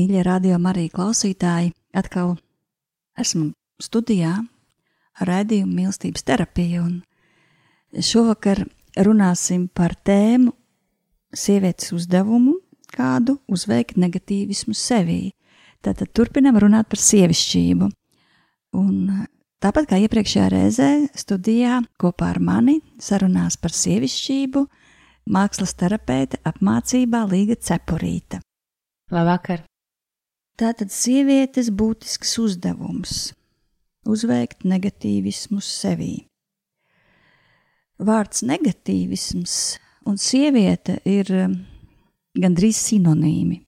Mīļie radio Marija klausītāji! Atkal esmu studijā redzējumu mīlestības terapiju, un šovakar runāsim par tēmu sievietes uzdevumu, kādu uzveikt negatīvismu sevī. Tātad turpinam runāt par sievišķību. Un tāpat kā iepriekšējā reizē studijā kopā ar mani sarunās par sievišķību mākslas terapeite apmācībā Līga Cepurīta. Labvakar! Tātad sievietes būtisks uzdevums - uzveikt negatīvismu sevī. Vārds negatīvisms un sieviete ir um, gandrīz sinonīmi,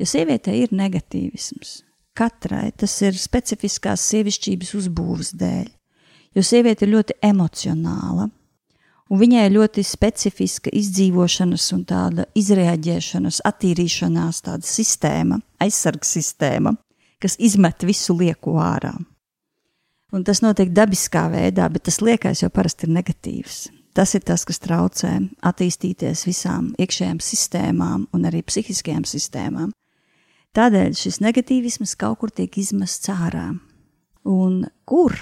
jo sieviete ir negatīvisms. Katrai tas ir specifiskās sievišķības uzbūves dēļ, jo sieviete ir ļoti emocionāla, un viņai ļoti specifiska izdzīvošanas un tāda izrēģēšanas, attīrīšanās tāda sistēma, aizsargs sistēma, kas izmet visu lieku ārā. Un tas notiek dabiskā veidā, bet tas liekais jau parasti ir negatīvs. Tas ir tas, kas traucē attīstīties visām iekšējām sistēmām un arī psihiskajām sistēmām. Tādēļ šis negatīvisms kaut kur tiek izmests ārā. Un kur?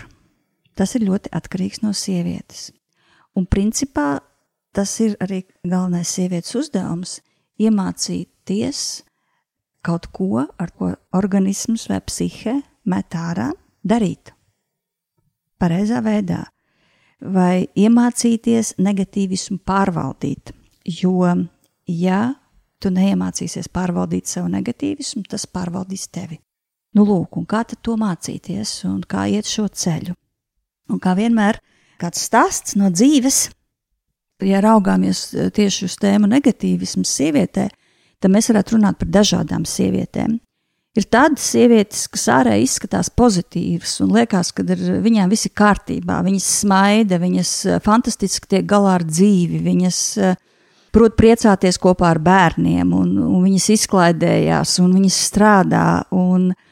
Tas ir ļoti atkarīgs no sievietes. Un principā tas ir arī galvenais sievietes uzdevums - iemācīties kaut ko, ar ko organisms vai psihe met ārā, darīt. Pareizā veidā. Vai iemācīties negatīvismu pārvaldīt. Jo, ja tu neiemācīsies pārvaldīt savu negatīvismu, tas pārvaldīs tevi. Nu, lūk, kā to mācīties, un kā iet šo ceļu? Un kā vienmēr, kāds stāsts no dzīves. Ja raugāmies eh, tieši uz tēmu negatīvismu sievietē, tad mēs varētu runāt par dažādām sievietēm. Ir tādas sievietes, kas ārēji izskatās pozitīvas un liekas, ka viņām viss ir kārtībā. Viņas smaida, viņas eh, fantastiski tiek galā ar dzīvi, viņas eh, prot priecāties kopā ar bērniem, un, un viņas izklaidējās, un viņas strādā. Un, uh,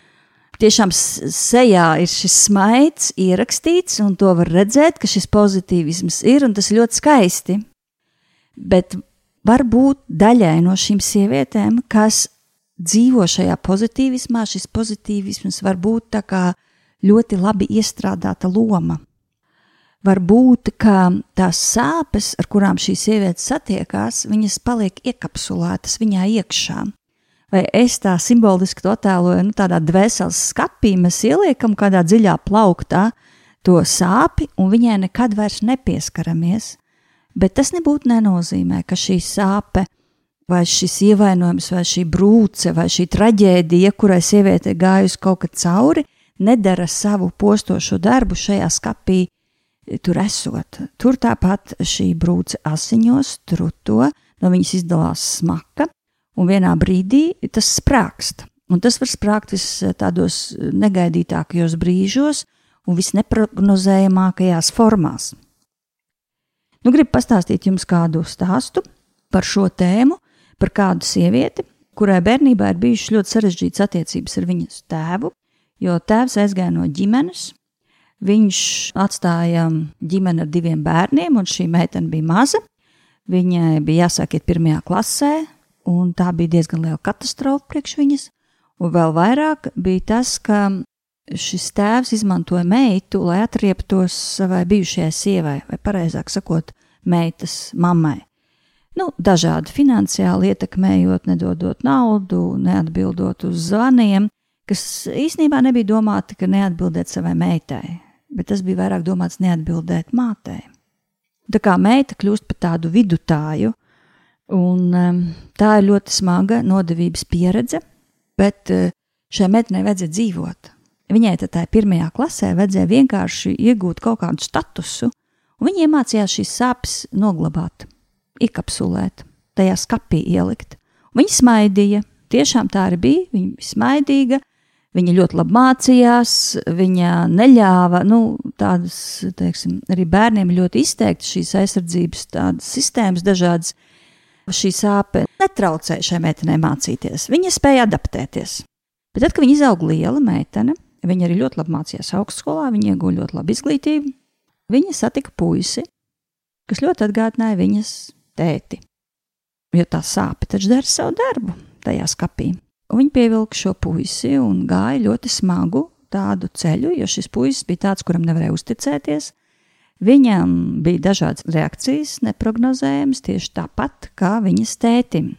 tiešām sejā ir šis smaids ierakstīts, un to var redzēt, ka šis pozitīvisms ir, un tas ļoti skaisti. Bet varbūt daļai no šīm sievietēm, kas dzīvo šajā pozitīvismā, šis pozitīvisms var būt tā kā ļoti labi iestrādāta loma. Varbūt, tās sāpes, ar kurām šī sieviete satiekās, viņas paliek iekapsulētas viņā iekšā vai es tā simboliski to attēloju, nu, tādā dvēseles skapī mēs ieliekam kādā dziļā plauktā to sāpi, un viņai nekad vairs nepieskaramies. Bet tas nebūtu nenozīmē, ka šī sāpe, vai šis ievainojums, vai šī brūce, vai šī traģēdija, kurai sieviete gājusi kaut kad cauri, nedara savu postošo darbu šajā skapī, tur esot. Tur tāpat šī brūce asiņos, truto, no viņas izdalās smaka, un vienā brīdī tas sprākst. Un tas var sprākt vis tādos negaidītākajos brīžos un visneprognozējamākajās formās. Nu, gribu pastāstīt jums kādu stāstu par šo tēmu, par kādu sievieti, kurai bērnībā ir bijušas ļoti sarežģītas attiecības ar viņas tēvu, jo tēvs aizgāja no ģimenes. Viņš atstāja ģimeni ar diviem bērniem, un šī meitene bija maza. Viņai bija jāsāk iet pirmajā klasē, un tā bija diezgan liela katastrofa priekš viņas. Un vēl vairāk bija tas, ka šis tēvs izmantoja meitu, lai atrieptos savai bijušajai sievai, vai pareizāk sakot, meitas mammai. Nu, dažādi finansiāli ietekmējot, nedodot naudu, neatbildot uz zvaniem, kas īsnībā nebija domāti, ka neatbildēt savai meitai, bet tas bija vairāk domāts neatbildēt mātei. Tā kā meita kļūst par tādu vidutāju, un tā ir ļoti smaga nodevības pieredze, bet uh, šai meitenei vajadzēja dzīvot. Viņai tā pirmajā klasē vajadzēja vienkārši iegūt kaut kādu statusu, un viņa iemācījās šīs sāpes noglabāt iekapsulēt, tajā skapī ielikt. Viņa smaidīja, tiešām tā arī bija. Viņa bija smaidīga, viņa ļoti labi mācījās, viņa neļāva, nu, tādas, teiksim, arī bērniem ļoti izteikti šīs aizsardzības sistēmas dažādas. Šī sāpe netraucēja šai meitenei mācīties. Viņa spēja adaptēties. Bet tad, kad viņa izauga liela meitene, viņa arī ļoti labi mācījās augstskolā, viņa ieguva ļoti labu izglītību. Viņa satika puisi, kas ļoti atgādināja viņas tēti. Jo tā sāpe taču dara savu darbu tajā skapī. Un viņi pievilka šo puisi un gāja ļoti smagu tādu ceļu, jo šis puisis bija tāds, kuram nevarēja uzticēties. Viņam bija dažādas reakcijas, neparedzējamas, tieši tāpat kā viņas tētim.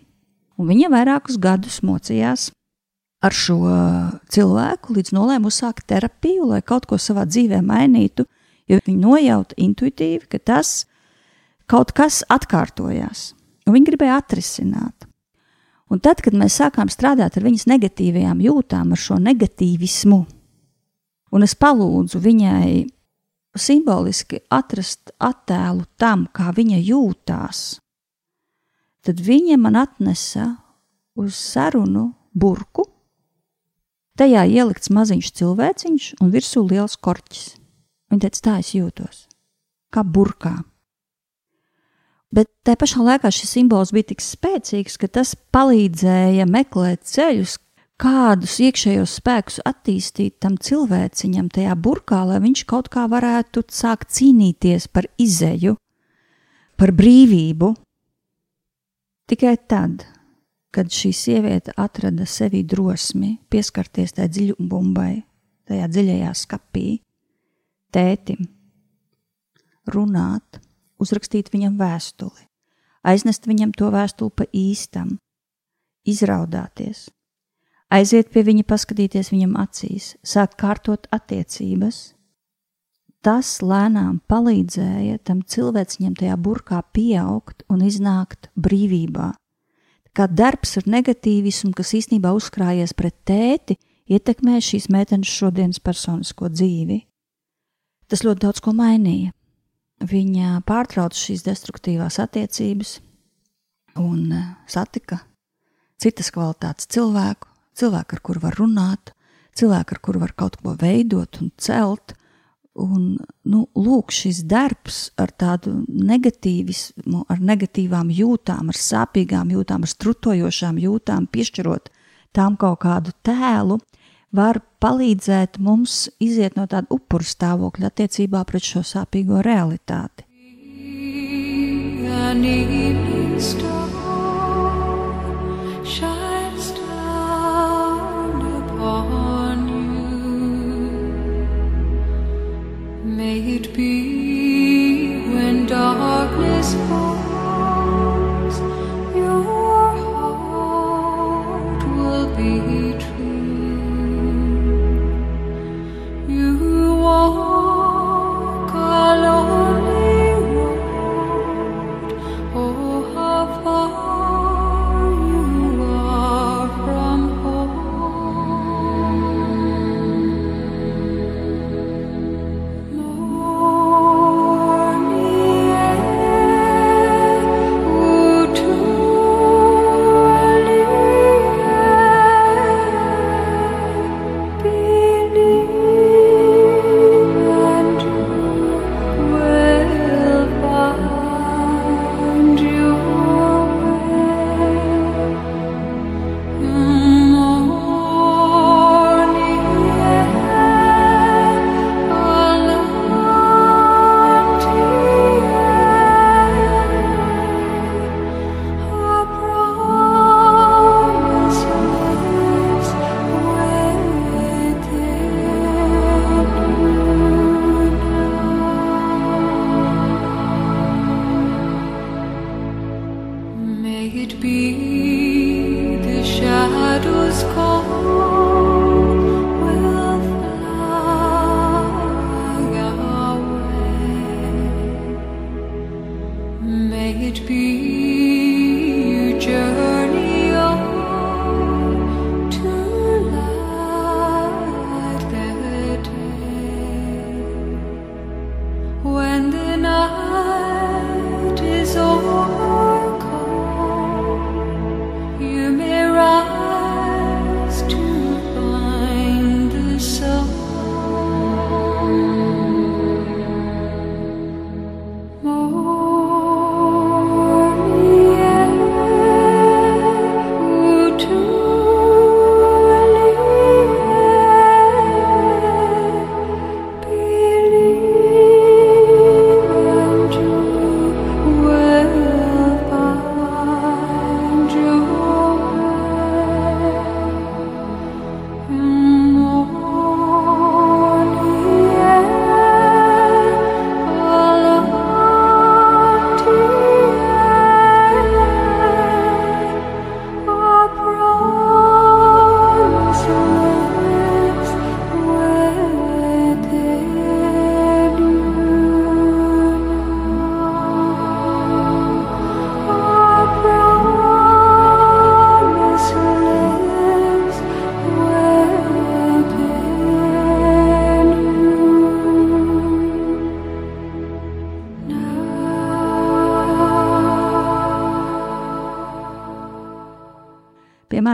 Un viņa vairākus gadus mocījās ar šo cilvēku, līdz nolēma uzsākt terapiju, lai kaut ko savā dzīvē mainītu, jo viņa nojauta intuitīvi, ka tas kaut kas atkārtojās, un viņi gribēja atrisināt. Un tad, kad mēs sākām strādāt ar viņas negatīvajām jūtām, ar šo negatīvismu, un es palūdzu viņai simboliski atrast attēlu tam, kā viņa jūtās, tad viņa man atnesa uz sarunu burku. Tajā ielikts maziņš cilvēciņš un virsū liels korķis. Viņa teica, tā es jūtos, kā burkā. Bet tā pašā laikā šis simbols bija tik spēcīgs, ka tas palīdzēja meklēt ceļus, kādus iekšējos spēkus attīstīt tam cilvēciņam tajā burkā, lai viņš kaut kā varētu sākt cīnīties par izēju, par brīvību. Tikai tad, kad šī sieviete atrada sevī drosmi pieskarties tajā dziļumbai, tajā dziļajā skapī, tētim, runāt, uzrakstīt viņam vēstuli, aiznest viņam to vēstuli pa īstam, izraudāties, aiziet pie viņa, paskatīties viņam acīs, sākt kārtot attiecības. Tas lēnām palīdzēja tam cilvēciņam tajā burkā pieaugt un iznākt brīvībā. Kā darbs ar negatīvismu, kas īstenībā uzkrājies pret tēti, ietekmē šīs meitenes šodienas personisko dzīvi. Tas ļoti daudz ko mainīja viņa pārtrauca šīs destruktīvās attiecības un eh, satika citas kvalitātes cilvēku, cilvēku, ar kuru var runāt, cilvēku, ar kuru var kaut ko veidot un celt. Un, nu, lūk, šis darbs ar tādu negatīvismu, ar negatīvām jūtām, ar sāpīgām jūtām, ar strutojošām jūtām, piešķirot tām kaut kādu tēlu, var palīdzēt mums iziet no tāda upuru stāvokļa attiecībā pret šo sāpīgo realitāti. It be when darkness falls, be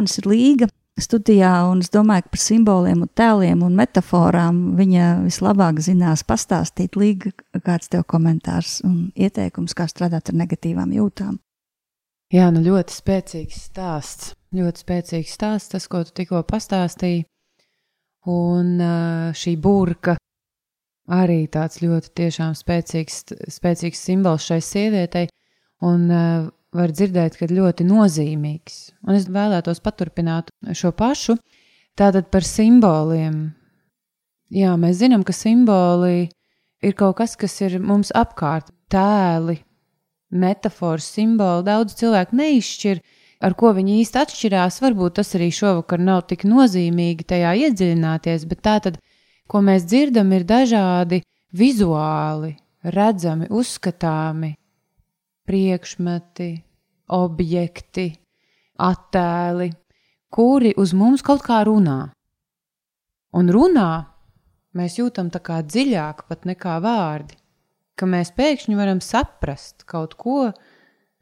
manis ir līga studijā, un es domāju, ka par simboliem, un tēliem un metaforām viņa vislabāk zinās pastāstīt. Līga, kāds tev komentārs un ieteikums, kā strādāt ar negatīvām jūtām? Jā, nu ļoti spēcīgs stāsts. Ļoti spēcīgs stāsts, tas, ko tu tikko pastāstīji. Un šī burka arī tāds ļoti spēcīgs, spēcīgs simbols šai sievietei. Un var dzirdēt, ka ļoti nozīmīgs. Un es vēlētos paturpināt šo pašu. Tātad par simboliem. Jā, mēs zinām, ka simboli ir kaut kas, kas ir mums apkārt. Tēli, metafors, simboli. Daudz cilvēku neizšķir, ar ko viņi īsti atšķirās. Varbūt tas arī šovakar nav tik nozīmīgi tajā iedziļināties, bet tā tad, ko mēs dzirdam, ir dažādi vizuāli, redzami, uzskatāmi priekšmeti, objekti, attēli, kuri uz mums kaut kā runā. Un runā mēs jūtam tā kā dziļāk pat nekā vārdi, ka mēs pēkšņi varam saprast kaut ko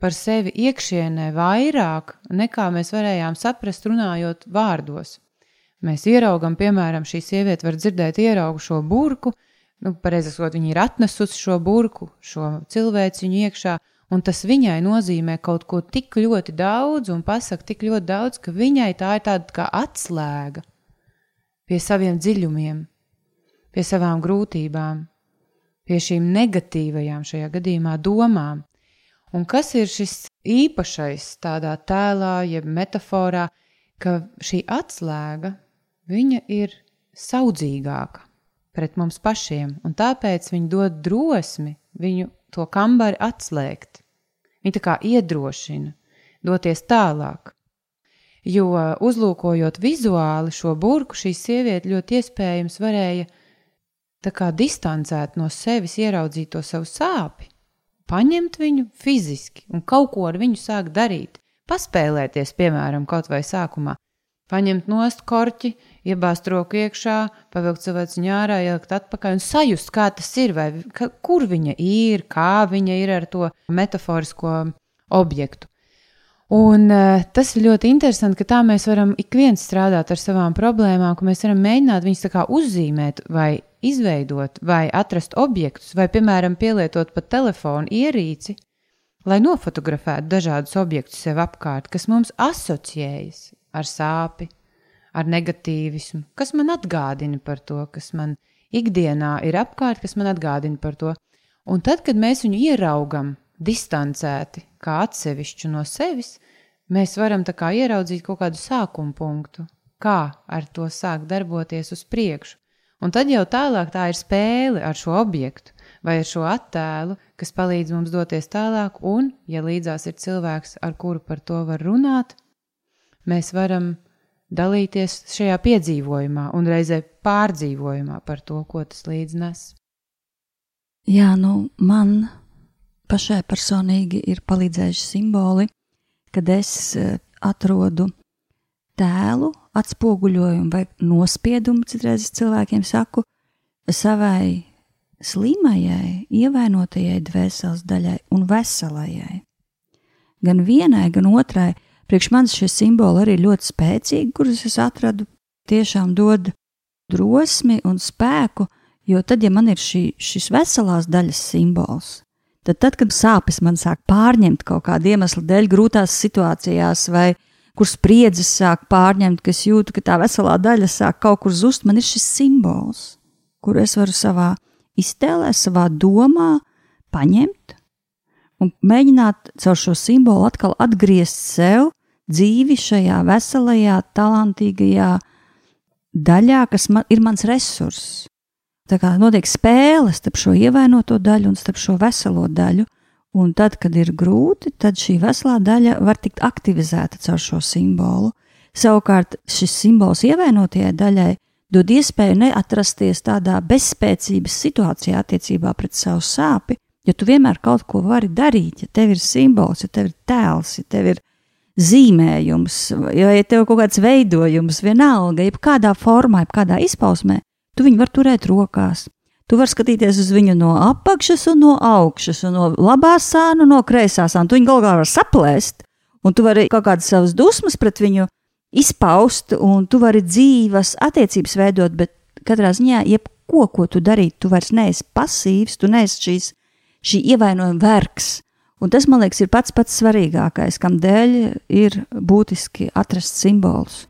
par sevi iekšienē vairāk nekā mēs varējām saprast runājot vārdos. Mēs ieraugam, piemēram, šī sieviete var dzirdēt, ieraugu šo burku, nu, pareizāk sakot, viņa ir atnesusi šo burku, šo cilvēci viņu iekšā, Un tas viņai nozīmē kaut ko tik ļoti daudz, un pasaka tik ļoti daudz, ka viņai tā ir tāda kā atslēga pie saviem dziļumiem, pie savām grūtībām, pie šīm negatīvajām šajā gadījumā domām. Un kas ir šis īpašais tādā tēlā, jeb metaforā, ka šī atslēga, ir saudzīgāka pret mums pašiem, un tāpēc viņa dod drosmi viņu to kambari atslēgt. Viņa tā kā iedrošina doties tālāk. Jo uzlūkojot vizuāli šo burku, šī sieviete ļoti iespējams varēja tā kā distancēt no sevis, ieraudzīt to savu sāpi, paņemt viņu fiziski un kaut ko ar viņu sākt darīt, paspēlēties, piemēram, kaut vai sākumā, paņemt nost korķi, iebāzt roku iekšā, pavilkt cilvēku ārā, ielikt atpakaļ un sajust, kā tas ir, vai ka, kur viņa ir, kā viņa ir ar to metaforisko objektu. Un uh, tas ir ļoti interesanti, ka tā mēs varam ik viens strādāt ar savām problēmām, ka mēs varam mēģināt viņus uzzīmēt vai izveidot, vai atrast objektus, vai, piemēram, pielietot pat telefonu ierīci, lai nofotografētu dažādus objektus sev apkārt, kas mums asociējas ar sāpi, ar negatīvismu, kas man atgādina par to, kas man ikdienā ir apkārt, kas man atgādina par to. Un tad, kad mēs viņu ieraugam distancēti, kā atsevišķu no sevis, mēs varam kā ieraudzīt kaut kādu sākuma punktu, kā ar to sākt darboties uz priekšu. Un tad jau tālāk tā ir spēle ar šo objektu vai ar šo attēlu, kas palīdz mums doties tālāk, un, ja līdzās ir cilvēks, ar kuru par to var runāt, mēs varam dalīties šajā piedzīvojumā un reizē pārdzīvojumā par to, ko tas līdz nes. Jā, nu man pašai personīgi ir palīdzējuši simboli, kad es eh, atrodu tēlu, atspoguļojumu vai nospiedumu, citreiz cilvēkiem saku, savai slimajai, ievainotajai dvēseles daļai un veselajai. Gan vienai, gan otrai, priekš manis šie simboli arī ļoti spēcīgi, kurus es atradu, tiešām dod drosmi un spēku, jo tad, ja man ir šī, šis veselās daļas simbols, tad, tad, kad sāpes man sāk pārņemt kaut kāda iemesla dēļ grūtās situācijās vai kur spriedzes sāk pārņemt, kas jūtu, ka tā veselā daļa sāk kaut kur zust, man ir šis simbols, kuru es varu savā iztēlē, savā domā paņemt un mēģināt caur šo simbolu atkal atgriezt sev dzīvi šajā veselajā, talantīgajā daļā, kas man, ir mans resurss. Tā kā notiek spēle starp šo ievainoto daļu un starp šo veselo daļu, un tad, kad ir grūti, tad šī veselā daļa var tikt aktivizēta caur šo simbolu. Savukārt šis simbols ievainotajai daļai dod iespēju neatrasties tādā bezspēcības situācijā attiecībā pret savu sāpi, jo tu vienmēr kaut ko vari darīt, ja tev ir simbols, ja tev ir tēls, ja tev ir zīmējums, ja ir tev kaut kāds veidojums, vienalga, jebkādā formā, jebkādā izpausmē, tu viņu vari turēt rokās. Tu vari skatīties uz viņu no apakšas un no augšas, un no labā sāna un no kreisā sāna. Tu viņu galvā vari saplēst, un tu vari kaut kādas savas dusmas pret viņu izpaust, un tu vari dzīves attiecības veidot, bet katrā ziņā, jebko, ko tu darītu, tu vairs neesi pasīvs, tu neesi šīs, šī ievainojuma vergs. Un tas, man liekas, ir pats pats svarīgākais, kam dēļ ir būtiski atrast simbolus.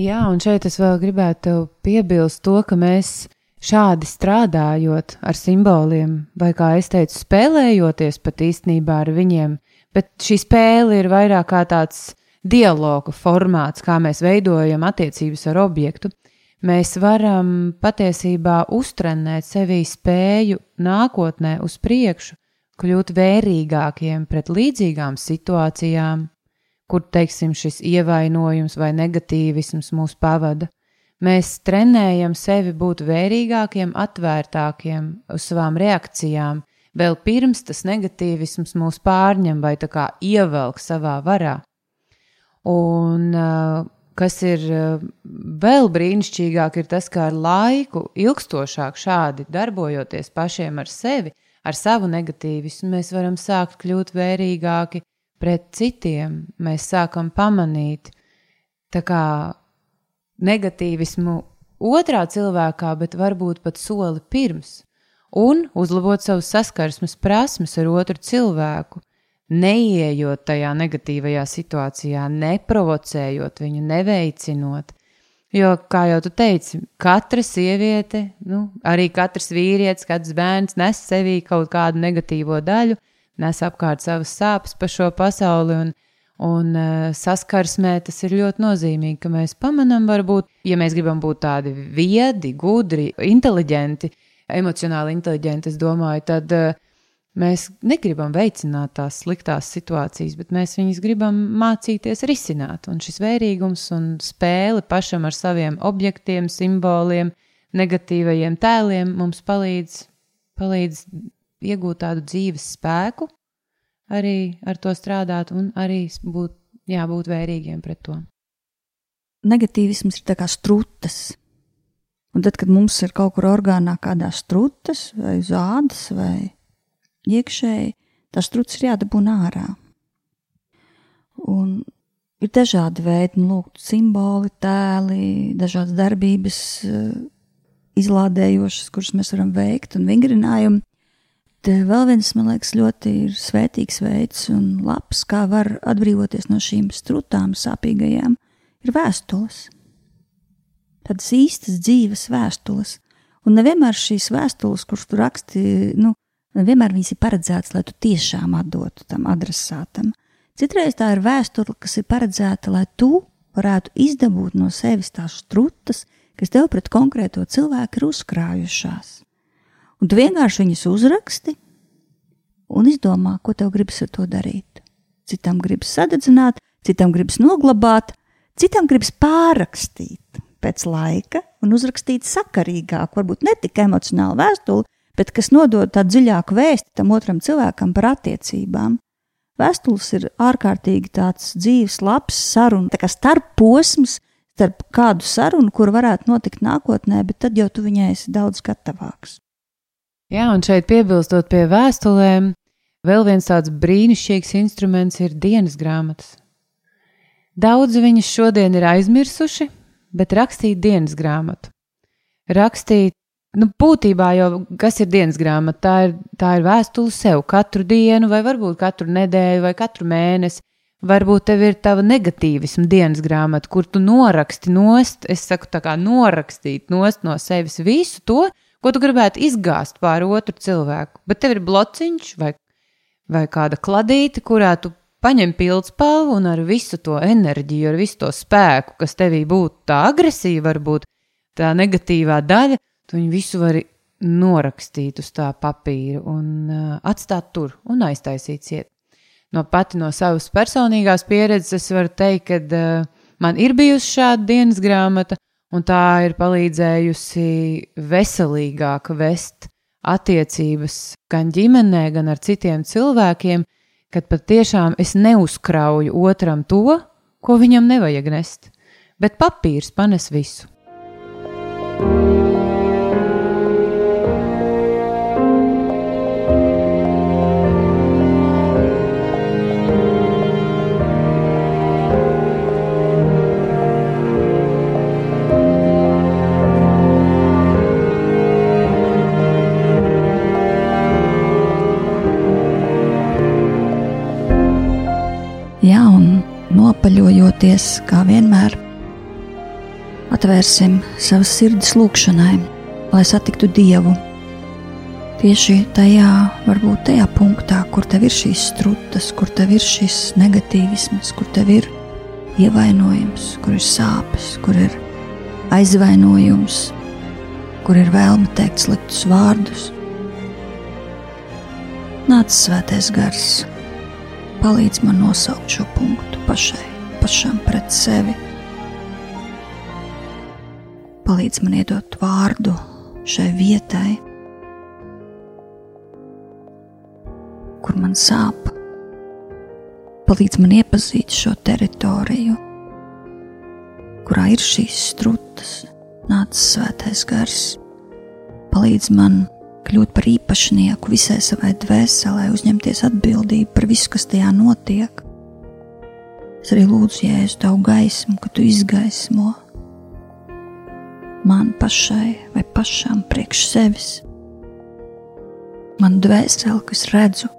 Jā, un šeit es vēl gribētu piebilst to, ka mēs šādi strādājot ar simboliem, vai kā es teicu, spēlējoties pat īstenībā ar viņiem, bet šī spēle ir vairāk kā tāds dialogu formāts, kā mēs veidojam attiecības ar objektu. Mēs varam patiesībā uztrenēt sevī spēju nākotnē uz priekšu, kļūt vērīgākiem pret līdzīgām situācijām, kur, teiksim, šis ievainojums vai negatīvisms mūs pavada. Mēs trenējam sevi būt vērīgākiem, atvērtākiem uz savām reakcijām, vēl pirms tas negatīvisms mūs pārņem vai tā kā ievelk savā varā. Un kas ir vēl brīnišķīgāk, ir tas, ka ar laiku, ilgstošāk šādi darbojoties pašiem ar sevi, ar savu negatīvismu, mēs varam sākt kļūt vērīgāki pret citiem, mēs sākam pamanīt negatīvismu otrā cilvēkā, bet varbūt pat soli pirms, un uzlabot savus saskarsmes prasmes ar otru cilvēku, neieejot tajā negatīvajā situācijā, neprovocējot viņu, neveicinot. Jo, kā jau tu teici, katra sieviete, nu, arī katrs vīrietis, katrs bērns nes sevī kaut kādu negatīvo daļu, nes apkārt savas sāpes pa šo pasauli. Un, un uh, saskarsmē tas ir ļoti nozīmīgi, ka mēs pamanām, varbūt, ja mēs gribam būt tādi viedi, gudri, inteliģenti, emocionāli inteliģenti, es domāju, tad uh, mēs negribam veicināt tās sliktās situācijas, bet mēs viņus gribam mācīties risināt. Un šis vērīgums un spēle pašam ar saviem objektiem, simboliem, negatīvajiem tēliem mums palīdz, palīdz iegūt tādu dzīves spēku, arī ar to strādāt un arī būt, jā, būt vērīgiem pret to. Negatīvisms ir kā strūtas. Un tad, kad mums ir kaut kur orgānā kādā strūtas vai uz ādas vai iekšēji, tas struts ir jādabūna ārā. Un ir dažādi veidi, nu, lūk, simboli, tēli, dažādas darbības, eh, izlādējošas, kuras mēs varam veikt, un vingrinājumi. Te vēl viens, man liekas, ļoti svētīgs veids un labs, kā var atbrīvoties no šīm strutām, sāpīgajām, ir vēstules. Tādas īstas dzīves vēstules. Un nevienmēr šīs vēstules, kuras tu raksti, nu, nevienmēr viņas ir paredzētas, lai tu tiešām atdotu tam adresātam. Citreiz tā ir vēstule, kas ir paredzēta, lai tu varētu izdabūt no sevis tās strutas, kas tev pret konkrēto cilvēku ir uzkrājušās. Un tu vienkārši viņus uzraksti un izdomā, ko tev gribas ar to darīt. Citam gribas sadedzināt, citam gribas noglabāt, citam gribas pārrakstīt pēc laika un uzrakstīt sakarīgāk, varbūt ne tik emocionālu vēstuli, bet kas nodod tādu dziļāku vēstu tam otram cilvēkam par attiecībām. Vēstules ir ārkārtīgi tāds dzīves, labs sarunu, tā kā starp posms, starp kādu sarunu, kur varētu notikt nākotnē, bet tad jau tu viņai esi daudz gatavāks. Jā, un šeit piebilstot pie vēstulēm, vēl viens tāds brīnišķīgs instruments ir dienas grāmatas. Daudzi viņus šodien ir aizmirsuši, bet rakstīt dienas grāmatu. Rakstīt, nu, būtībā jau kas ir dienas grāmata? Tā ir, tā ir vēstule sev katru dienu, vai varbūt katru nedēļu, vai katru mēnesi. Varbūt tev ir tava negatīvisma dienas grāmata, kur tu noraksti nost, es saku, tā kā norakstīt nost no sevis visu to, ko tu gribētu izgāzt pāri otru cilvēku. Bet tev ir blociņš vai, vai kāda kladīte, kurā tu paņem pildspalvu un ar visu to enerģiju, ar visu to spēku, kas tevī būtu tā agresija, varbūt tā negatīvā daļa, tu viņu visu vari norakstīt uz tā papīra un uh, atstāt tur un aiztaisīt ciet. No pati no savas personīgās pieredzes es varu teikt, ka uh, man ir bijusi šāda dienas grāmata, un tā ir palīdzējusi veselīgāk vest attiecības gan ģimenē, gan ar citiem cilvēkiem, kad patiešām es neuzkrauju otram to, ko viņam nevajag nest, bet papīrs panes visu. Atvērsim savas sirdis lūgšanai, lai satiktu Dievu. Tieši tajā, varbūt tajā punktā, kur tev ir šīs strutas, kur tev ir šis negatīvisms, kur tev ir ievainojums, kur ir sāpes, kur ir aizvainojums, kur ir vēlme teikt sliktus vārdus. Nāc, svētais gars, palīdz man nosaukt šo punktu pašai, pašam pret sevi. Palīdz man iedot vārdu šai vietai, kur man sāp. Palīdz man iepazīt šo teritoriju, kurā ir šīs strutas, nācis svētais gars. Palīdz man kļūt par īpašnieku visai savai dvēselē, uzņemties atbildību par visu, kas tajā notiek. Es arī lūdzu, Jēzu, tavu gaismu, ka tu izgaismo man pašai vai pašam priekš sevis. Man dvēseli, kas redzu,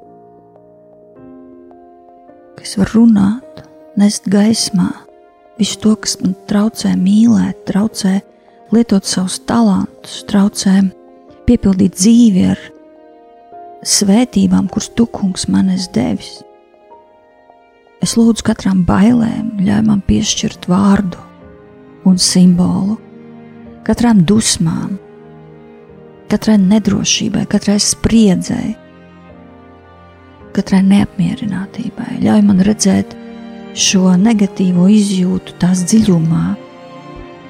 ka es varu runāt, nest gaismā visu to, kas man traucē mīlēt, traucē lietot savus talantus, traucē piepildīt dzīvi ar svētībām, kuras tu, kungs, man esi devis. Es lūdzu katram bailēm, ļauj man piešķirt vārdu un simbolu, katram dusmām, katrai nedrošībai, katrai spriedzei, katrai neapmierinātībai. Ļauj man redzēt šo negatīvo izjūtu tās dziļumā,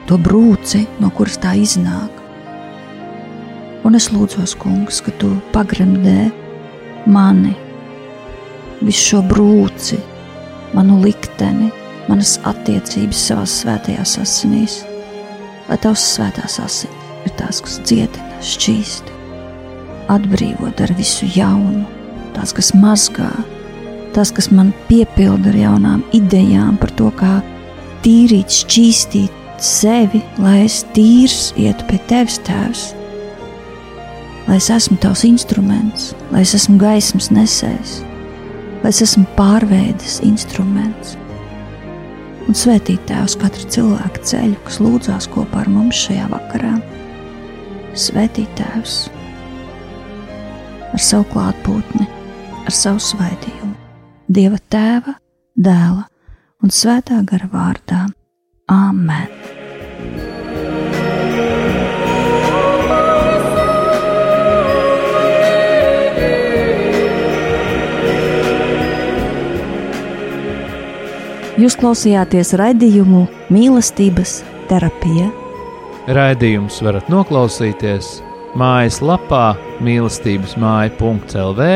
to brūci, no kuras tā iznāk. Un es lūdzos, kungs, ka tu pagremdē mani, visu šo brūci, manu likteni, manas attiecības savā svētajās asinīs, lai tavs svētās asinis ir tās, kas dziedina, šķīst, atbrīvo ar visu jaunu tās, kas mazgā, tās, kas man piepilda ar jaunām idejām par to, kā tīrīt, šķīstīt sevi, lai es tīrs ietu pie tevis, tēvs. Lai es esmu tavs instruments, lai es esmu gaismas nesējs, lai es esmu pārveides instruments. Un svētīt tēvs katru cilvēku ceļu, kas lūdzās kopā ar mums šajā vakarā. Svētīt tēvs ar savu klātbūtni ar savu svētījumu. Dieva tēva, dēla un svētā gara vārdā - Āmen! Jūs klausījāties raidījumu mīlestības terapija. Raidījums varat noklausīties mājaslapā mīlestības māja.lv